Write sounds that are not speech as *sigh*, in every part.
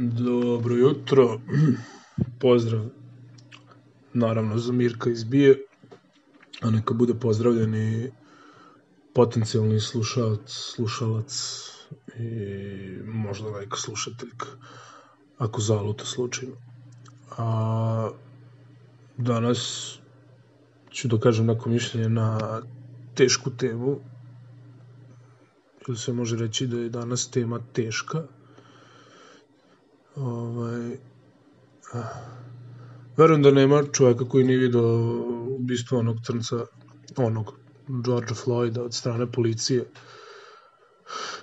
Dobro jutro, *clears throat* pozdrav naravno za Mirka iz Bije, a neka bude pozdravljen i potencijalni slušalac, slušalac i možda neka slušateljka, ako zaluta slučajno. A danas ću da kažem neko mišljenje na tešku temu, ili se može reći da je danas tema teška, Ovaj, verujem da nema čoveka koji nije vidio ubistvo onog crnca, onog Georgea Floyda od strane policije,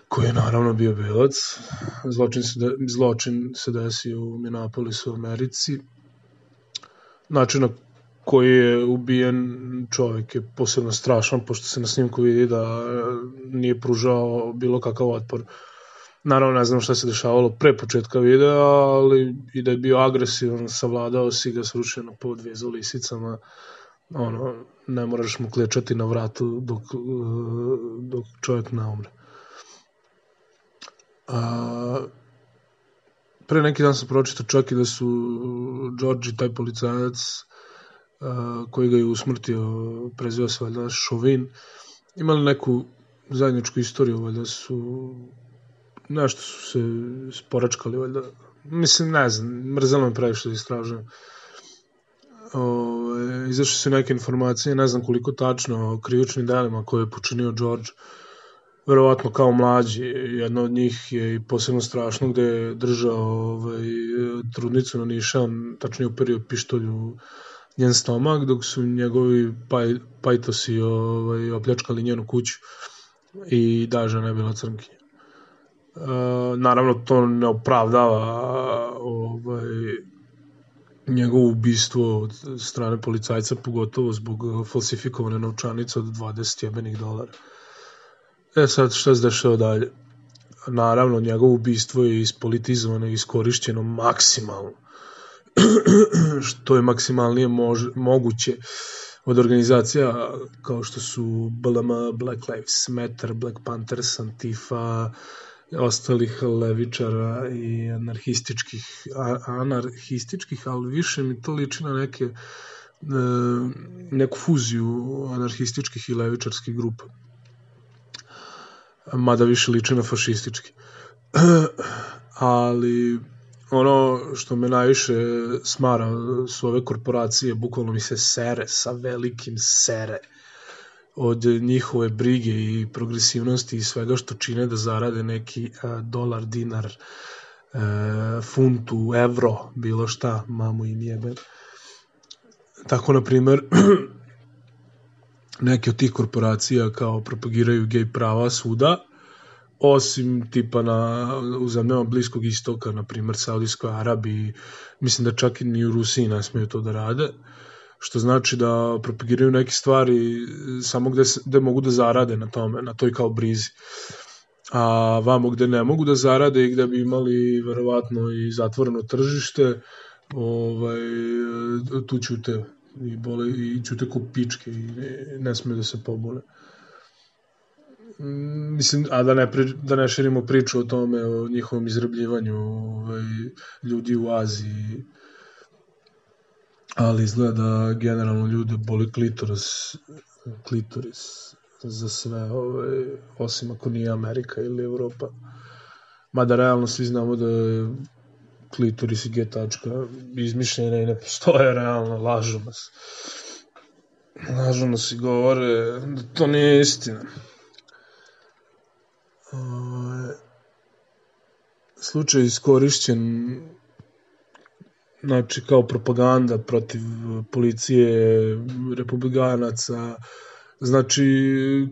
koji je naravno bio belac. Zločin se, de, zločin se desio u Minneapolisu u Americi. Način na koji je ubijen čovjek je posebno strašan, pošto se na snimku vidi da nije pružao bilo kakav otpor Naravno, ne znam šta se dešavalo pre početka videa, ali i da je bio agresivan, savladao si ga srušio na podvezu lisicama, ono, ne moraš mu klečati na vratu dok, dok čovjek ne umre. A, pre neki dan sam pročitao čak i da su Georgi, taj policajac, a, koji ga je usmrtio, preziva se valjda Šovin, imali neku zajedničku istoriju, valjda su nešto su se sporačkali, valjda. Mislim, ne znam, mrzelo me previše da istražujem. Ove, izašle su neke informacije, ne znam koliko tačno, o krivičnim delima koje je počinio George, verovatno kao mlađi. Jedna od njih je i posebno strašno gde je držao ovaj, trudnicu na nišan, tačnije uperio pištolju njen stomak, dok su njegovi paj, pajtosi ovaj, opljačkali njenu kuću i da, žena je bila crnkinja. E, naravno to ne opravdava ovaj, njegovo ubistvo od strane policajca, pogotovo zbog falsifikovane novčanice od 20 jebenih dolara. E sad, šta se dešava dalje? Naravno, njegovo ubistvo je ispolitizovano i iskorišćeno maksimalno. *clears throat* što je maksimalnije mož, moguće od organizacija kao što su BLM, Black Lives Matter, Black Panthers, Antifa, ostalih levičara i anarhističkih, anarhističkih, ali više mi to liči na neke e, neku fuziju anarhističkih i levičarskih grupa. Mada više liči na fašistički. *clears throat* ali ono što me najviše smara su ove korporacije, bukvalno mi se sere sa velikim sere od njihove brige i progresivnosti i svega što čine da zarade neki a, dolar, dinar, a, funtu, evro, bilo šta, mamu im jebe. Tako, na primer, *clears throat* neke od tih korporacija kao propagiraju gej prava svuda, osim tipa na, u zemljama Bliskog istoka, na primer Saudijskoj Arabiji, mislim da čak i ni u Rusiji ne smeju to da rade. Što znači da propagiraju neke stvari samo gde, gde mogu da zarade na tome, na toj kao brizi. A vamo gde ne mogu da zarade i gde bi imali verovatno i zatvoreno tržište, ovaj, tu ćute i bole i ćute ko pičke i ne, smije da se pobole. Mislim, a da ne, pri, da ne širimo priču o tome, o njihovom izrabljivanju ovaj, ljudi u Aziji, ali izgleda da generalno ljude boli klitoris, klitoris za sve, ovaj, osim ako nije Amerika ili Evropa. Mada realno svi znamo da je klitoris i G tačka izmišljena i ne postoje realno, lažu nas. Lažu nas i govore da to nije istina. Ovaj, slučaj iskorišćen znači kao propaganda protiv policije, republikanaca, znači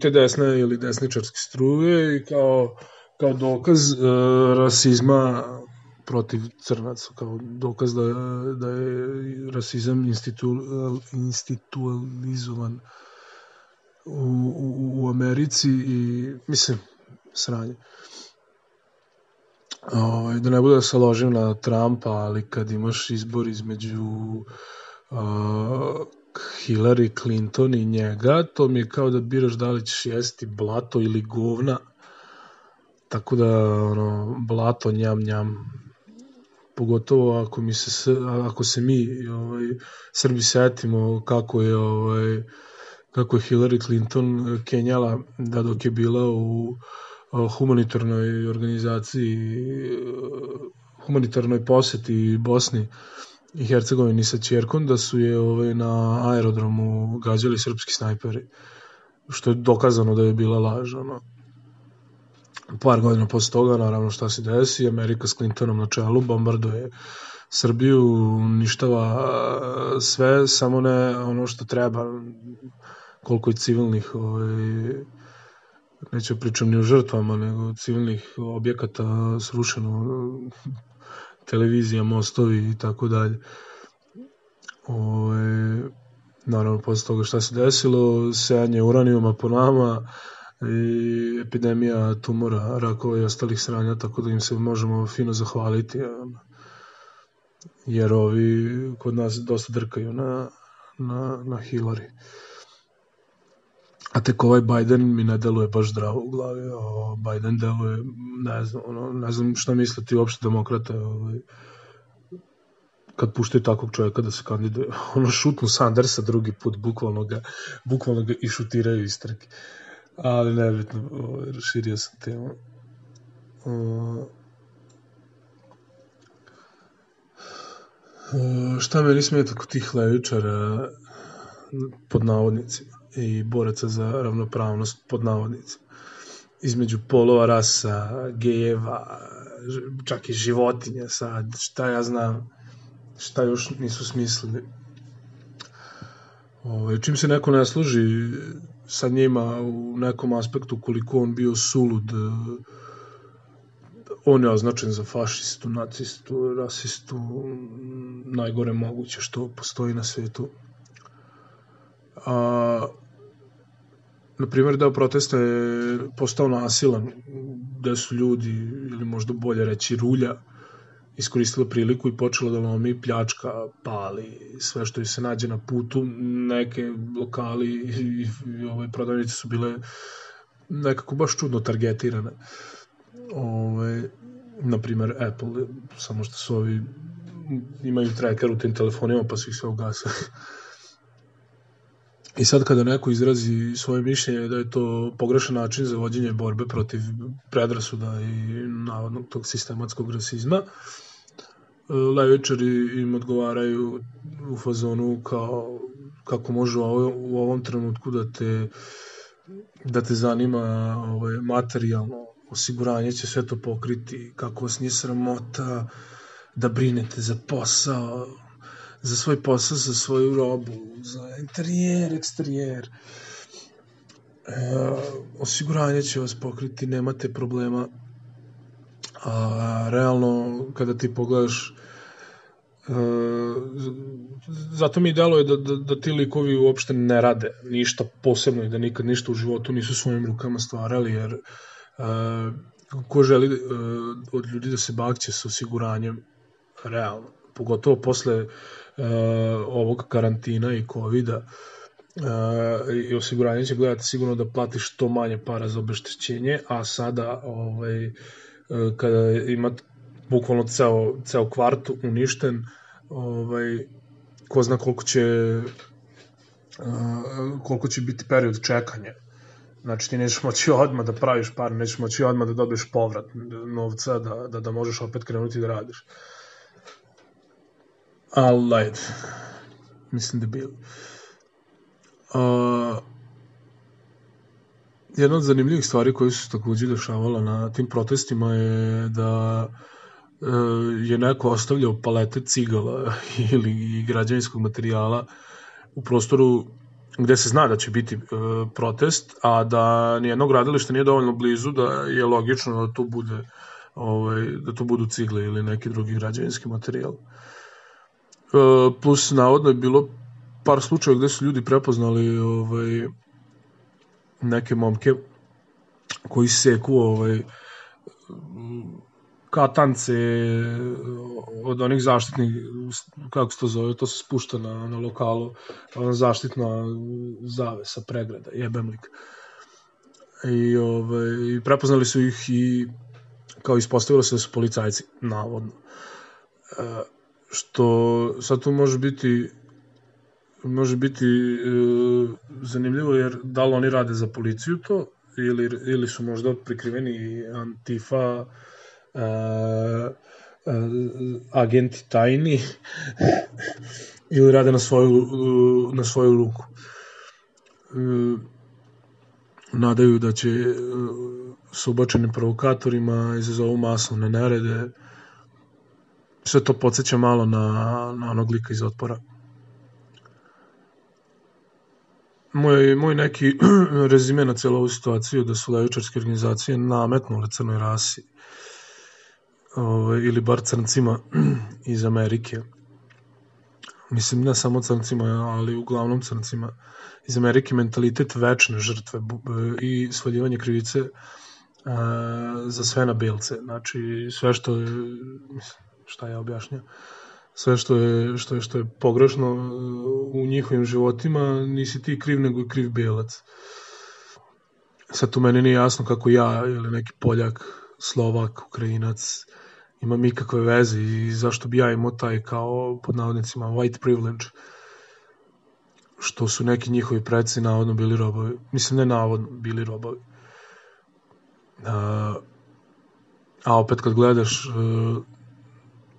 te desne ili desničarske struje i kao, kao dokaz uh, rasizma protiv crnaca, kao dokaz da, da je rasizam institu, institualizovan u, u, u Americi i mislim, sranje. Uh, Ovaj, da ne bude da se ložim na Trumpa, ali kad imaš izbor između uh, Hillary Clinton i njega, to mi je kao da biraš da li ćeš jesti blato ili govna. Tako da, ono, blato, njam, njam. pogotovo ako, mi se, ako se mi ovaj, Srbi setimo kako je ovaj, kako je Hillary Clinton kenjala da dok je bila u humanitarnoj organizaciji humanitarnoj poseti Bosni i Hercegovini sa Čerkom da su je ovaj, na aerodromu gađali srpski snajperi što je dokazano da je bila laž ono. par godina posle toga naravno šta se desi Amerika s Clintonom na čelu bombarduje Srbiju uništava sve samo ne ono što treba koliko je civilnih ovaj, neću pričam ni o žrtvama, nego civilnih objekata srušeno, televizija, mostovi i tako dalje. Ove, naravno, posle toga šta se desilo, sejanje uranijuma po nama i epidemija tumora, rakova i ostalih sranja, tako da im se možemo fino zahvaliti, jer ovi kod nas dosta drkaju na, na, na Hillary. A tek ovaj Biden mi ne deluje baš zdravo u glavi. O, Biden deluje, ne znam, ono, ne znam šta misle ti uopšte demokrate. Ovaj, kad puštaju takvog čovjeka da se kandiduje. *laughs* Ono šutnu Sandersa drugi put, bukvalno ga, bukvalno ga i šutiraju iz trke. Ali nebitno, ovaj, raširio sam temu. Uh, šta me smeta kod tih levičara pod navodnicima i boraca za ravnopravnost pod navodnicima između polova, rasa, gejeva, čak i životinja sad, šta ja znam, šta još nisu smislili. Ove, ovaj, čim se neko ne služi sa njima u nekom aspektu koliko on bio sulud, on je označen za fašistu, nacistu, rasistu, najgore moguće što postoji na svetu. A, na primjer, deo protesta je postao nasilan, gde su ljudi, ili možda bolje reći rulja, iskoristila priliku i počela da lomi pljačka, pali, sve što se nađe na putu, neke lokali i, i ove prodavnice su bile nekako baš čudno targetirane. Ove, na primjer, Apple, samo što su ovi imaju tracker u tim telefonima pa su ih sve ugasali. I sad kada neko izrazi svoje mišljenje da je to pogrešan način za vođenje borbe protiv predrasuda i navodnog tog sistematskog rasizma, levičari im odgovaraju u fazonu kao kako može u ovom trenutku da te da te zanima ovaj, materijalno osiguranje će sve to pokriti, kako vas nije sramota da brinete za posao, za svoj posao, za svoju robu, za interijer, eksterijer. E, osiguranje će vas pokriti, nemate problema. A realno, kada ti pogledaš e, zato mi deluje da, da, da ti likovi uopšte ne rade ništa posebno i da nikad ništa u životu nisu svojim rukama stvarali, jer uh, ko želi uh, od ljudi da se bakće sa osiguranjem realno, pogotovo posle uh, ovog karantina i covida uh, i osiguranje će gledati sigurno da platiš što manje para za obeštećenje, a sada ovaj, uh, kada ima bukvalno ceo, ceo kvart uništen, ovaj, ko zna koliko će uh, koliko će biti period čekanja. Znači ti nećeš moći odmah da praviš par, nećeš moći odmah da dobiješ povrat novca, da, da, da možeš opet krenuti da radiš. Uh, ajde, mislim da bil. Uh, jedna od zanimljivih stvari koje su takođe dešavala na tim protestima je da uh, je neko ostavljao palete cigala *laughs* ili građevinskog materijala u prostoru gde se zna da će biti uh, protest, a da nijedno gradilište nije dovoljno blizu da je logično da to bude ovaj, da to budu cigle ili neki drugi građevinski materijal. Uh, plus navodno je bilo par slučajeva gde su ljudi prepoznali ovaj, neke momke koji seku ovaj, katance od onih zaštitnih, kako se to zove, to se spušta na, na lokalu, zaštitna zavesa, pregrada, jebem lik. I, ovaj, prepoznali su ih i kao ispostavilo se da su policajci, navodno. Što sad tu može biti može biti e, zanimljivo jer da li oni rade za policiju to ili, ili su možda prikriveni antifa e, e, agenti tajni *laughs* ili rade na svoju, na svoju ruku. E, nadaju da će e, s ubačenim provokatorima izazovu masovne nerede. Sve to podsjeća malo na, na onog lika iz otpora. Moj, moj neki *clears throat* rezime na celu ovu situaciju da su levičarske organizacije nametnule crnoj rasi ovaj, ili bar crncima *clears throat* iz Amerike. Mislim, ne samo crncima, ali uglavnom crncima iz Amerike mentalitet večne žrtve i svaljivanje krivice a, za sve na belce. Znači, sve što je, šta ja objašnjam, sve što je, što je, što je pogrešno u njihovim životima, nisi ti kriv, nego je kriv belac. Sad tu meni nije jasno kako ja ili neki Poljak, Slovak, Ukrajinac imam ikakve veze i zašto bi ja imao taj kao pod navodnicima white privilege što su neki njihovi preci navodno bili robovi. Mislim, ne navodno, bili robovi. A, a opet kad gledaš uh,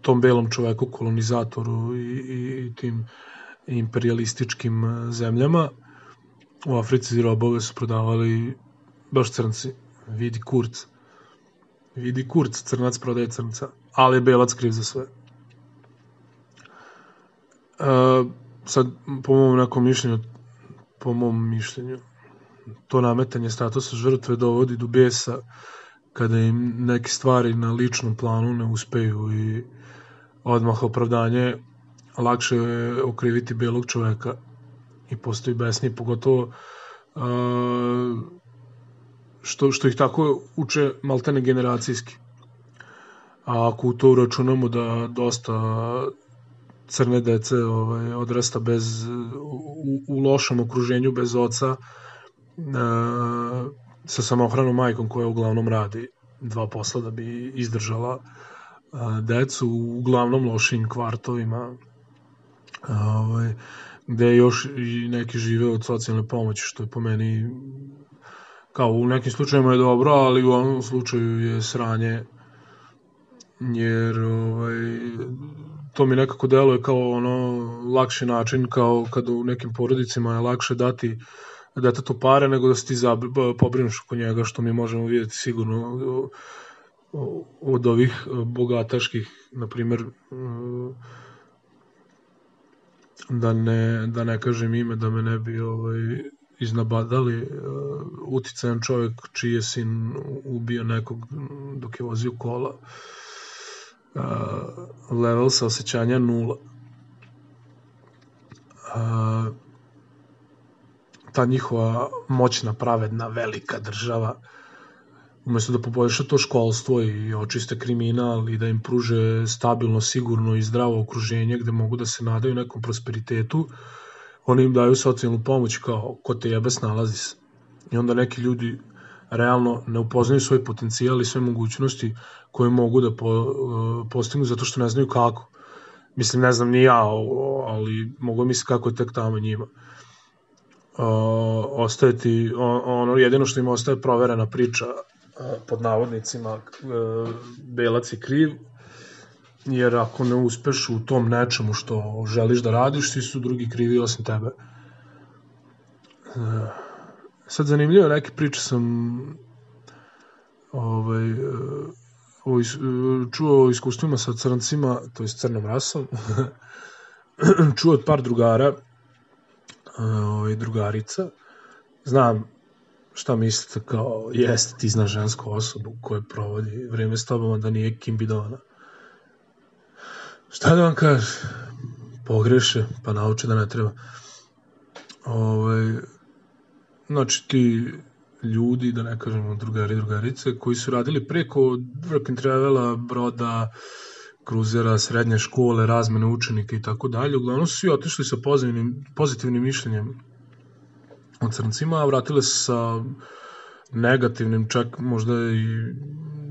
tom belom čoveku, kolonizatoru i, i, i tim imperialističkim zemljama, u Africi robove su prodavali baš crnci. Vidi kurc. Vidi kurc, crnac prodaje crnca. Ali je belac kriv za sve. Uh, sad, po mom nekom mišljenju, po mom mišljenju, to nametanje statusa žrtve dovodi do besa kada im neke stvari na ličnom planu ne uspeju i odmah opravdanje lakše je okriviti belog čoveka i postoji besni, pogotovo što, što ih tako uče maltene generacijski. A ako u to uračunamo da dosta crne dece ovaj, odrasta bez, u, u lošem okruženju, bez oca, sa samohranom majkom koja uglavnom radi dva posla da bi izdržala a, decu u uglavnom lošim kvartovima a, ovaj, gde još i neki žive od socijalne pomoći što je po meni kao u nekim slučajima je dobro ali u ovom slučaju je sranje jer ovaj, to mi nekako deluje kao ono lakši način kao kad u nekim porodicima je lakše dati detetu pare nego da se ti pobrinuš oko njega što mi možemo vidjeti sigurno od ovih bogataških na primjer da ne, da ne kažem ime da me ne bi ovaj, iznabadali uticajan čovjek čiji je sin ubio nekog dok je vozio kola level saosećanja nula. Uh, ta njihova moćna, pravedna, velika država, umesto da poboljša to školstvo i očiste kriminal i da im pruže stabilno, sigurno i zdravo okruženje gde mogu da se nadaju nekom prosperitetu, oni im daju socijalnu pomoć kao ko te jebe snalazi se. I onda neki ljudi realno ne upoznaju svoj potencijal i sve mogućnosti koje mogu da po, uh, postignu zato što ne znaju kako. Mislim, ne znam ni ja, ali mogu misliti kako je tek tamo njima. Ostaje ti, ono, jedino što im ostaje proverena priča uh, pod navodnicima uh, belac je kriv, jer ako ne uspeš u tom nečemu što želiš da radiš, svi su drugi krivi osim tebe. Uh, sad zanimljivo, neke priče sam ovaj, o, čuo o iskustvima sa crncima, to je s crnom rasom, *clears throat* čuo od par drugara, ovaj, drugarica, znam šta mislite kao, jeste ti znaš žensku osobu koja provodi vreme s tobom, da nije Kim Bidona. Šta da vam kaže? Pogreše, pa nauče da ne treba. Ovaj, znači ti ljudi, da ne kažemo drugari i drugarice, koji su radili preko work and travela, broda, kruzera, srednje škole, razmene učenika i tako dalje. Uglavnom su svi otišli sa pozitivnim, pozitivnim mišljenjem o crncima, a vratile se sa negativnim, čak možda i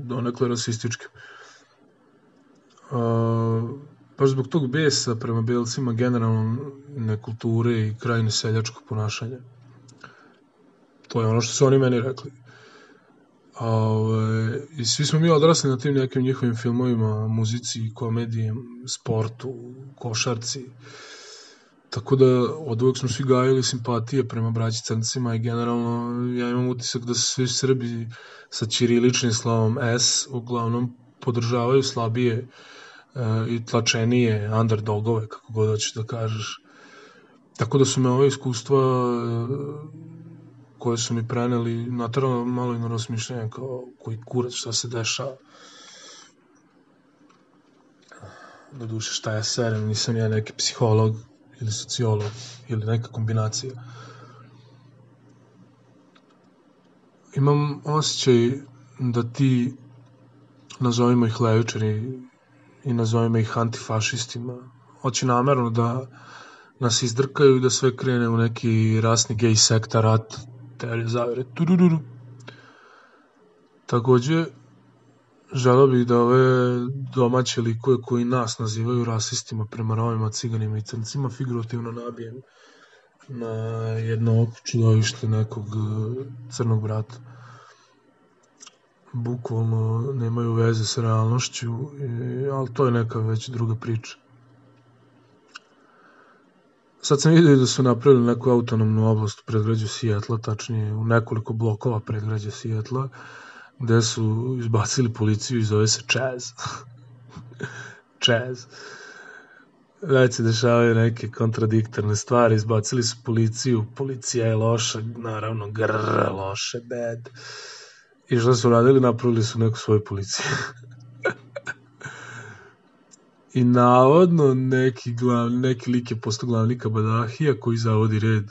donekle rasističkim. Uh, baš zbog tog besa prema belcima generalno nekulture i krajine seljačkog ponašanja. To je ono što su oni meni rekli. A, ove, I svi smo mi odrasli na tim nekim njihovim filmovima, muzici, komediji, sportu, košarci. Tako da od uvek smo svi gajili simpatije prema braći crncima i generalno ja imam utisak da su svi Srbi sa ćiriličnim slovom S uglavnom podržavaju slabije uh, i tlačenije underdogove, kako god hoćeš da kažeš. Tako da su me ove iskustva uh, koje su mi preneli natrano malo i na razmišljanje kao koji kurac šta se dešava. Do duše šta ja serem, nisam ja neki psiholog ili sociolog ili neka kombinacija. Imam osjećaj da ti nazovimo ih levičari i nazovimo ih antifašistima hoće namerno da nas izdrkaju i da sve krene u neki rasni gej sekta rat teorije zavere. Turururu. Takođe, želeo bih da ove domaće likuje koji nas nazivaju rasistima prema Romima, ciganima i crncima figurativno nabijem na jedno čudovište nekog e, crnog brata. Bukvalno nemaju veze sa realnošću, ali to je neka već druga priča. Sad sam vidio da su napravili neku autonomnu oblast u predgrađu Sijetla, tačnije u nekoliko blokova predgrađa Sijetla, gde su izbacili policiju i zove se Chaz. Chaz. *laughs* Već se dešavaju neke kontradiktorne stvari, izbacili su policiju, policija je loša, naravno grr, loše, bad. I što su radili, napravili su neku svoju policiju. *laughs* I navodno neki, glav, neki lik je postao glavni kabadahija koji zavodi red,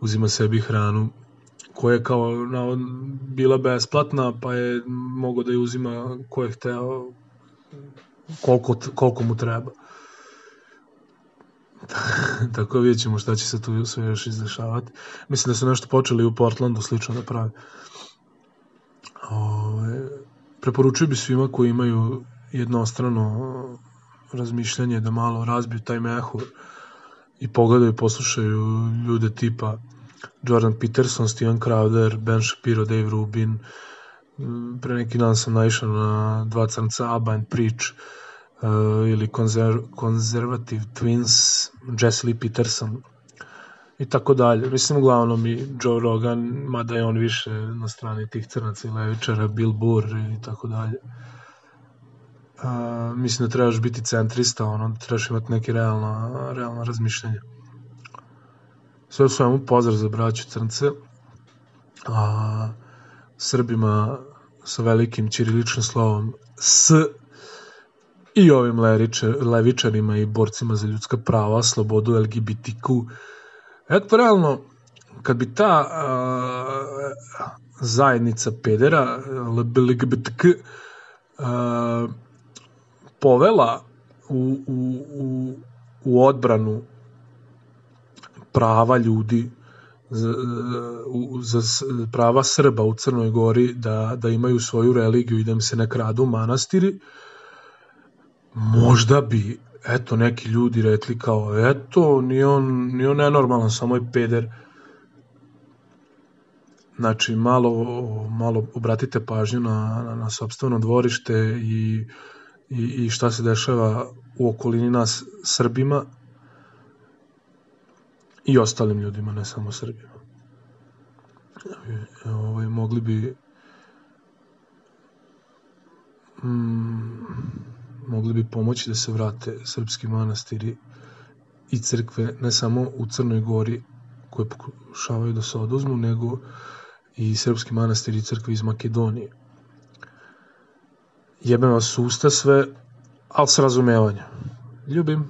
uzima sebi hranu koja je kao navod, bila besplatna, pa je mogo da je uzima ko je hteo koliko, koliko mu treba. *laughs* Tako vidjet ćemo šta će se tu sve još izdešavati. Mislim da su nešto počeli u Portlandu slično da prave. Ove, preporučuju bi svima koji imaju jednostrano razmišljanje da malo razbiju taj mehur i pogledaju i poslušaju ljude tipa Jordan Peterson, Steven Crowder, Ben Shapiro, Dave Rubin. Pre neki dan sam naišao na dva crnca, Abba and Preach uh, ili Conser Conservative Twins, Jesse Lee Peterson i tako dalje. Mislim, uglavnom i Joe Rogan, mada je on više na strani tih crnaca i levičara, Bill Burr i tako dalje a, mislim da trebaš biti centrista, ono, da trebaš imati neke realna, realna razmišljenja. Sve u svemu pozdrav za braću crnce, a Srbima sa velikim ćiriličnim slovom S i ovim leriče, levičarima i borcima za ljudska prava, slobodu LGBTQ. Eto, realno, kad bi ta a, zajednica pedera, LGBTQ, a, povela u, u, u, u odbranu prava ljudi za, za prava Srba u Crnoj Gori da, da imaju svoju religiju i da im se ne kradu manastiri, možda bi eto neki ljudi rekli kao eto ni on, ni on nenormalan, samo je peder. Znači malo, malo obratite pažnju na, na, na sobstveno dvorište i i, i šta se dešava u okolini nas Srbima i ostalim ljudima, ne samo Srbima. Ovaj, mogli bi mm, mogli bi pomoći da se vrate srpski manastiri i crkve ne samo u Crnoj Gori koje pokušavaju da se oduzmu, nego i srpski manastiri i crkve iz Makedonije jebem vas usta sve, ali s razumevanjem. Ljubim.